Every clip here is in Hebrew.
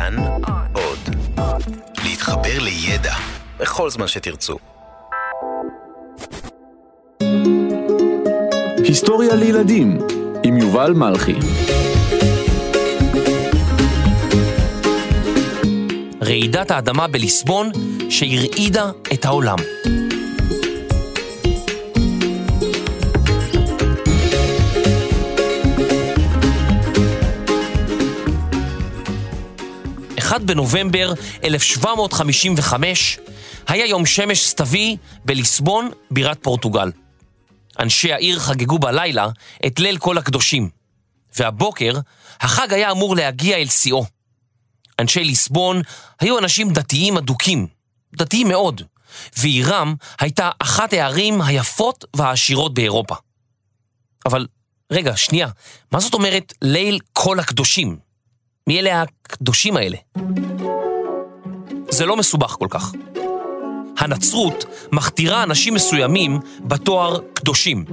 כאן עוד. להתחבר לידע בכל זמן שתרצו. היסטוריה לילדים עם יובל מלכי. רעידת האדמה בליסבון שהרעידה את העולם. אחד בנובמבר 1755 היה יום שמש סתווי בליסבון, בירת פורטוגל. אנשי העיר חגגו בלילה את ליל כל הקדושים, והבוקר החג היה אמור להגיע אל שיאו. אנשי ליסבון היו אנשים דתיים אדוקים, דתיים מאוד, ועירם הייתה אחת הערים היפות והעשירות באירופה. אבל רגע, שנייה, מה זאת אומרת ליל כל הקדושים? מי אלה הקדושים האלה? זה לא מסובך כל כך. הנצרות מכתירה אנשים מסוימים בתואר קדושים,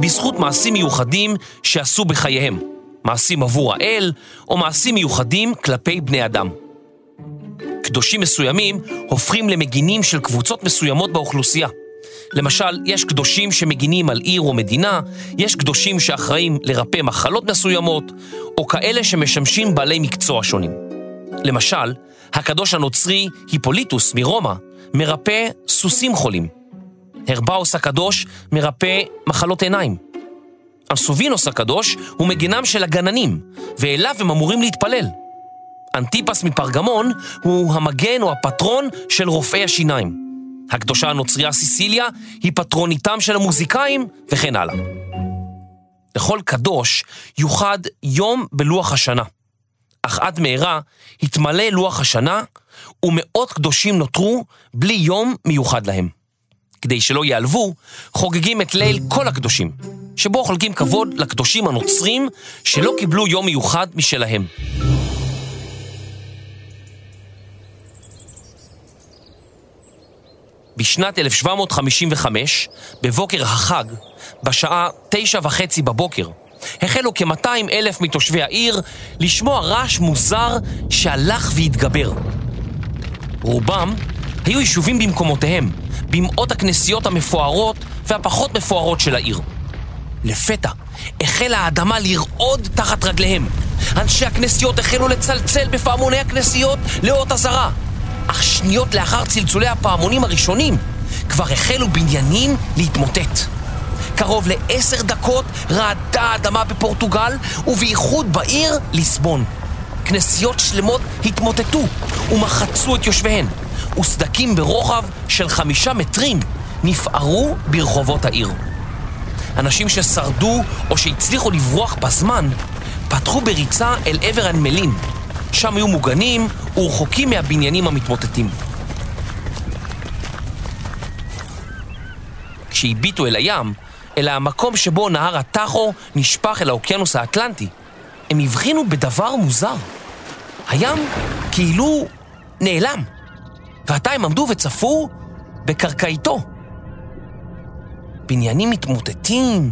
בזכות מעשים מיוחדים שעשו בחייהם, מעשים עבור האל או מעשים מיוחדים כלפי בני אדם. קדושים מסוימים הופכים למגינים של קבוצות מסוימות באוכלוסייה. למשל, יש קדושים שמגינים על עיר או מדינה, יש קדושים שאחראים לרפא מחלות מסוימות, או כאלה שמשמשים בעלי מקצוע שונים. למשל, הקדוש הנוצרי היפוליטוס מרומא מרפא סוסים חולים. הרבאוס הקדוש מרפא מחלות עיניים. אנסובינוס הקדוש הוא מגינם של הגננים, ואליו הם אמורים להתפלל. אנטיפס מפרגמון הוא המגן או הפטרון של רופאי השיניים. הקדושה הנוצריה סיסיליה היא פטרוניתם של המוזיקאים, וכן הלאה. לכל קדוש יוחד יום בלוח השנה. אך עד מהרה התמלא לוח השנה, ומאות קדושים נותרו בלי יום מיוחד להם. כדי שלא ייעלבו, חוגגים את ליל כל הקדושים, שבו חולקים כבוד לקדושים הנוצרים שלא קיבלו יום מיוחד משלהם. בשנת 1755, בבוקר החג, בשעה תשע וחצי בבוקר, החלו כ-200 אלף מתושבי העיר לשמוע רעש מוזר שהלך והתגבר. רובם היו יישובים במקומותיהם, במאות הכנסיות המפוארות והפחות מפוארות של העיר. לפתע החלה האדמה לרעוד תחת רגליהם. אנשי הכנסיות החלו לצלצל בפעמוני הכנסיות לאות אזהרה. אך שניות לאחר צלצולי הפעמונים הראשונים, כבר החלו בניינים להתמוטט. קרוב לעשר דקות רעדה האדמה בפורטוגל, ובייחוד בעיר ליסבון. כנסיות שלמות התמוטטו ומחצו את יושביהן, וסדקים ברוחב של חמישה מטרים נפערו ברחובות העיר. אנשים ששרדו או שהצליחו לברוח בזמן, פתחו בריצה אל עבר הנמלים. שם היו מוגנים ורחוקים מהבניינים המתמוטטים. כשהביטו אל הים, אל המקום שבו נהר הטחו נשפך אל האוקיינוס האטלנטי, הם הבחינו בדבר מוזר. הים כאילו נעלם, ועתה הם עמדו וצפו בקרקעיתו. בניינים מתמוטטים,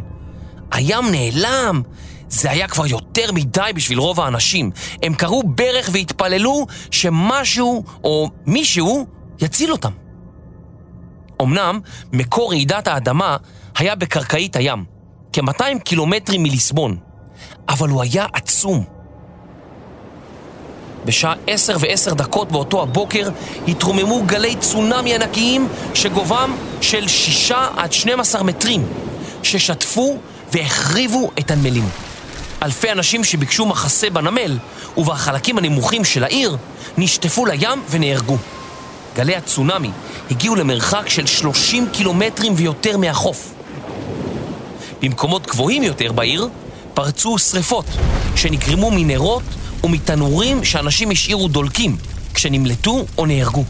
הים נעלם, זה היה כבר יותר מדי בשביל רוב האנשים. הם קראו ברך והתפללו שמשהו או מישהו יציל אותם. אמנם מקור רעידת האדמה היה בקרקעית הים, כ-200 קילומטרים מליסבון, אבל הוא היה עצום. בשעה עשר ועשר דקות באותו הבוקר התרוממו גלי צונאמי ענקיים שגובהם של שישה עד 12 מטרים, ששטפו והחריבו את הנמלים. אלפי אנשים שביקשו מחסה בנמל ובחלקים הנמוכים של העיר נשטפו לים ונהרגו. גלי הצונאמי הגיעו למרחק של 30 קילומטרים ויותר מהחוף. במקומות גבוהים יותר בעיר פרצו שריפות שנגרמו מנרות ומתנורים שאנשים השאירו דולקים כשנמלטו או נהרגו.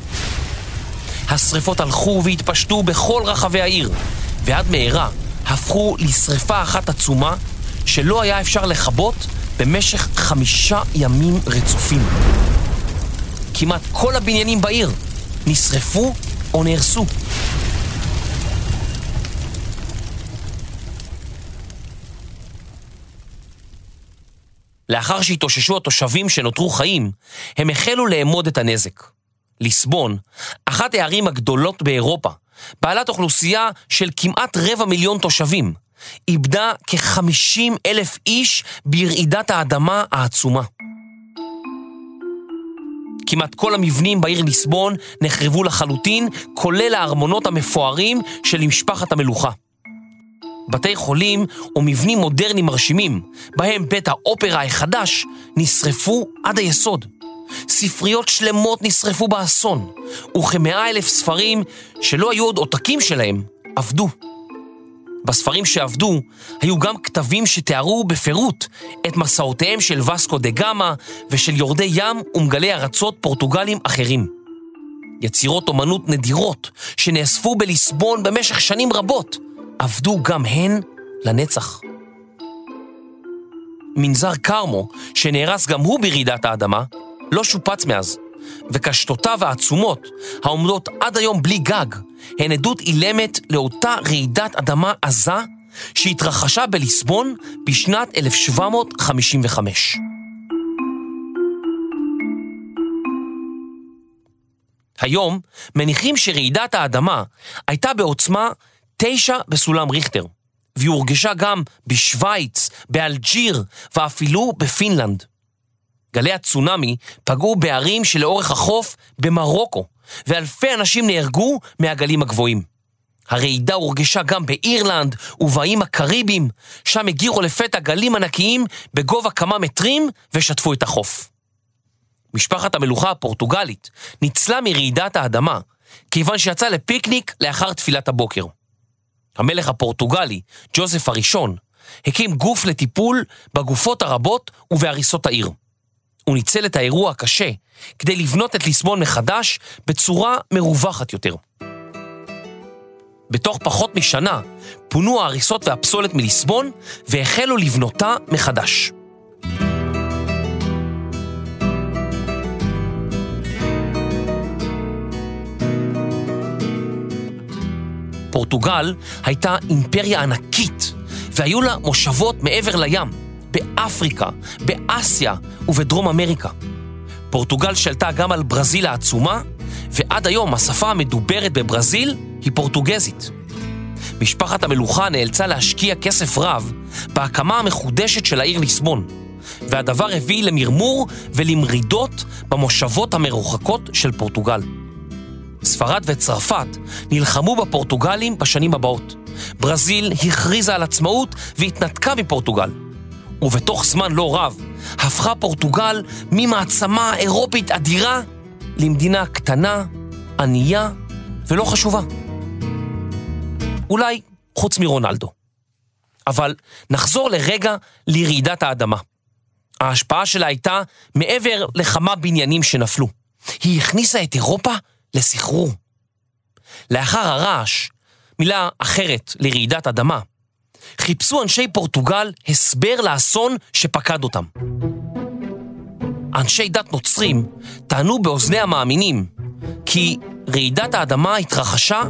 השריפות הלכו והתפשטו בכל רחבי העיר, ועד מהרה הפכו לשריפה אחת עצומה שלא היה אפשר לכבות במשך חמישה ימים רצופים. כמעט כל הבניינים בעיר נשרפו או נהרסו. לאחר שהתאוששו התושבים שנותרו חיים, הם החלו לאמוד את הנזק. ליסבון, אחת הערים הגדולות באירופה, בעלת אוכלוסייה של כמעט רבע מיליון תושבים, איבדה כ-50 אלף איש ברעידת האדמה העצומה. כמעט כל המבנים בעיר ליסבון נחרבו לחלוטין, כולל הארמונות המפוארים של משפחת המלוכה. בתי חולים ומבנים מודרניים מרשימים, בהם בית האופרה החדש, נשרפו עד היסוד. ספריות שלמות נשרפו באסון, וכמאה אלף ספרים שלא היו עוד עותקים שלהם, עבדו. בספרים שעבדו היו גם כתבים שתיארו בפירוט את מסעותיהם של וסקו דה גמא ושל יורדי ים ומגלי ארצות פורטוגלים אחרים. יצירות אומנות נדירות שנאספו בליסבון במשך שנים רבות, עבדו גם הן לנצח. מנזר קרמו, שנהרס גם הוא ברעידת האדמה, לא שופץ מאז, וקשתותיו העצומות, העומדות עד היום בלי גג, הן עדות אילמת לאותה רעידת אדמה עזה שהתרחשה בליסבון בשנת 1755. היום מניחים שרעידת האדמה הייתה בעוצמה תשע בסולם ריכטר, והיא הורגשה גם בשוויץ, באלג'יר ואפילו בפינלנד. גלי הצונאמי פגעו בערים שלאורך החוף במרוקו, ואלפי אנשים נהרגו מהגלים הגבוהים. הרעידה הורגשה גם באירלנד ובאיים הקריביים, שם הגירו לפתע גלים ענקיים בגובה כמה מטרים ושטפו את החוף. משפחת המלוכה הפורטוגלית ניצלה מרעידת האדמה, כיוון שיצא לפיקניק לאחר תפילת הבוקר. המלך הפורטוגלי, ג'וזף הראשון, הקים גוף לטיפול בגופות הרבות ובהריסות העיר. הוא ניצל את האירוע הקשה כדי לבנות את ליסבון מחדש בצורה מרווחת יותר. בתוך פחות משנה פונו ההריסות והפסולת מליסבון והחלו לבנותה מחדש. פורטוגל הייתה אימפריה ענקית והיו לה מושבות מעבר לים. באפריקה, באסיה ובדרום אמריקה. פורטוגל שלטה גם על ברזיל העצומה, ועד היום השפה המדוברת בברזיל היא פורטוגזית. משפחת המלוכה נאלצה להשקיע כסף רב בהקמה המחודשת של העיר ליסבון, והדבר הביא למרמור ולמרידות במושבות המרוחקות של פורטוגל. ספרד וצרפת נלחמו בפורטוגלים בשנים הבאות. ברזיל הכריזה על עצמאות והתנתקה מפורטוגל. ובתוך זמן לא רב הפכה פורטוגל ממעצמה אירופית אדירה למדינה קטנה, ענייה ולא חשובה. אולי חוץ מרונלדו. אבל נחזור לרגע לרעידת האדמה. ההשפעה שלה הייתה מעבר לכמה בניינים שנפלו. היא הכניסה את אירופה לסחרור. לאחר הרעש, מילה אחרת לרעידת אדמה, חיפשו אנשי פורטוגל הסבר לאסון שפקד אותם. אנשי דת נוצרים טענו באוזני המאמינים כי רעידת האדמה התרחשה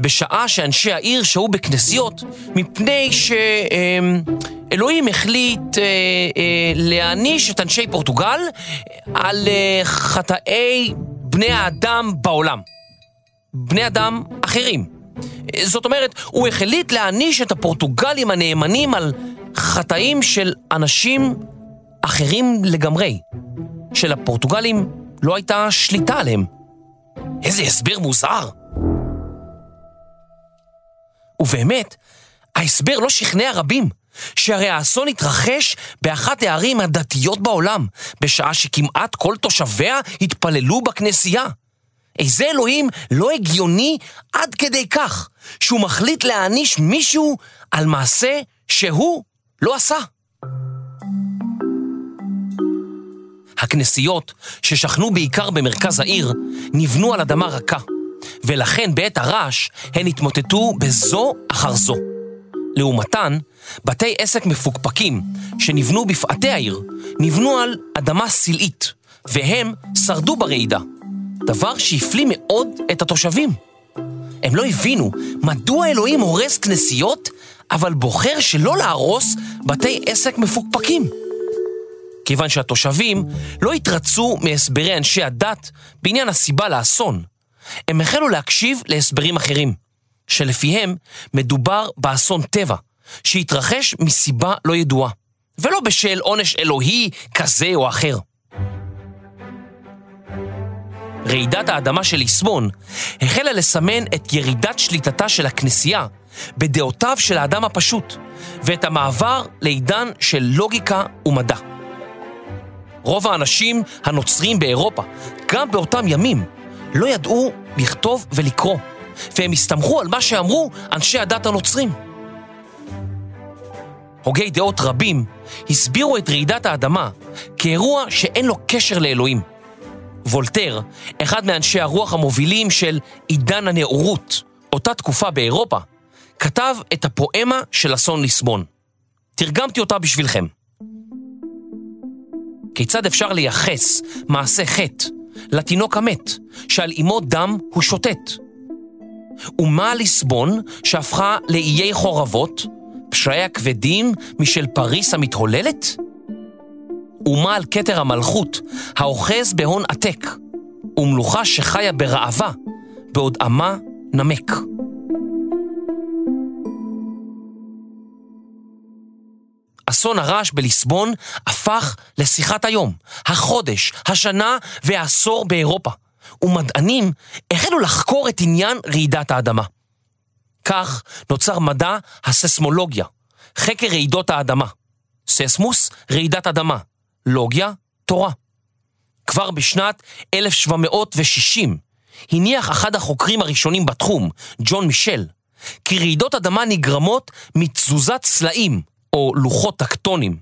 בשעה שאנשי העיר שהו בכנסיות מפני שאלוהים החליט אה, אה, להעניש את אנשי פורטוגל על אה, חטאי בני האדם בעולם. בני אדם אחרים. זאת אומרת, הוא החליט להעניש את הפורטוגלים הנאמנים על חטאים של אנשים אחרים לגמרי, שלפורטוגלים לא הייתה שליטה עליהם. איזה הסבר מוזר. ובאמת, ההסבר לא שכנע רבים, שהרי האסון התרחש באחת הערים הדתיות בעולם, בשעה שכמעט כל תושביה התפללו בכנסייה. איזה אלוהים לא הגיוני עד כדי כך שהוא מחליט להעניש מישהו על מעשה שהוא לא עשה. הכנסיות, ששכנו בעיקר במרכז העיר, נבנו על אדמה רכה, ולכן בעת הרעש הן התמוטטו בזו אחר זו. לעומתן, בתי עסק מפוקפקים שנבנו בפאתי העיר, נבנו על אדמה סלעית, והם שרדו ברעידה. דבר שהפליא מאוד את התושבים. הם לא הבינו מדוע אלוהים הורס כנסיות, אבל בוחר שלא להרוס בתי עסק מפוקפקים. כיוון שהתושבים לא התרצו מהסברי אנשי הדת בעניין הסיבה לאסון. הם החלו להקשיב להסברים אחרים, שלפיהם מדובר באסון טבע, שהתרחש מסיבה לא ידועה, ולא בשל עונש אלוהי כזה או אחר. רעידת האדמה של ליסבון החלה לסמן את ירידת שליטתה של הכנסייה בדעותיו של האדם הפשוט, ואת המעבר לעידן של לוגיקה ומדע. רוב האנשים הנוצרים באירופה, גם באותם ימים, לא ידעו לכתוב ולקרוא, והם הסתמכו על מה שאמרו אנשי הדת הנוצרים. הוגי דעות רבים הסבירו את רעידת האדמה כאירוע שאין לו קשר לאלוהים. וולטר, אחד מאנשי הרוח המובילים של עידן הנאורות, אותה תקופה באירופה, כתב את הפואמה של אסון ליסבון. תרגמתי אותה בשבילכם. כיצד אפשר לייחס מעשה חטא לתינוק המת, שעל אמו דם הוא שוטט? ומה ליסבון שהפכה לאיי חורבות, פשעיה כבדים משל פריס המתהוללת? ומה על כתר המלכות, האוחז בהון עתק, ומלוכה שחיה ברעבה, בעוד עמה נמק. אסון הרעש בליסבון הפך לשיחת היום, החודש, השנה והעשור באירופה, ומדענים החלו לחקור את עניין רעידת האדמה. כך נוצר מדע הססמולוגיה, חקר רעידות האדמה. ססמוס, רעידת אדמה. לוגיה, תורה. כבר בשנת 1760 הניח אחד החוקרים הראשונים בתחום, ג'ון מישל, כי רעידות אדמה נגרמות מתזוזת סלעים, או לוחות טקטונים,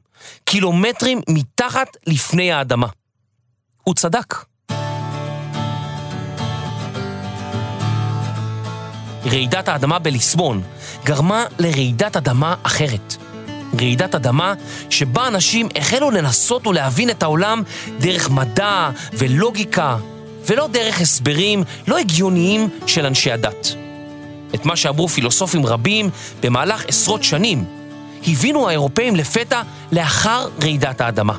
קילומטרים מתחת לפני האדמה. הוא צדק. רעידת האדמה בליסבון גרמה לרעידת אדמה אחרת. רעידת אדמה שבה אנשים החלו לנסות ולהבין את העולם דרך מדע ולוגיקה, ולא דרך הסברים לא הגיוניים של אנשי הדת. את מה שאמרו פילוסופים רבים במהלך עשרות שנים, הבינו האירופאים לפתע לאחר רעידת האדמה.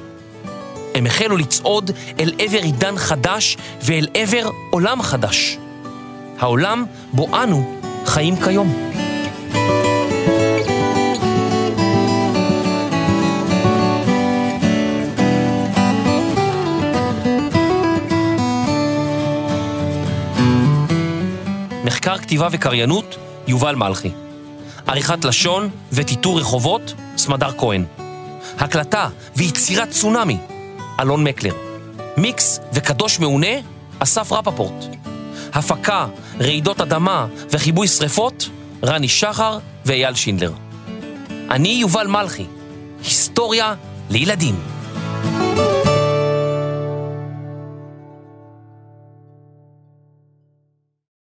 הם החלו לצעוד אל עבר עידן חדש ואל עבר עולם חדש. העולם בו אנו חיים כיום. מחקר כתיבה וקריינות, יובל מלכי. עריכת לשון וטיטור רחובות, סמדר כהן. הקלטה ויצירת צונאמי, אלון מקלר. מיקס וקדוש מעונה, אסף רפפורט. הפקה, רעידות אדמה וכיבוי שרפות, רני שחר ואייל שינדלר. אני יובל מלכי, היסטוריה לילדים. thank you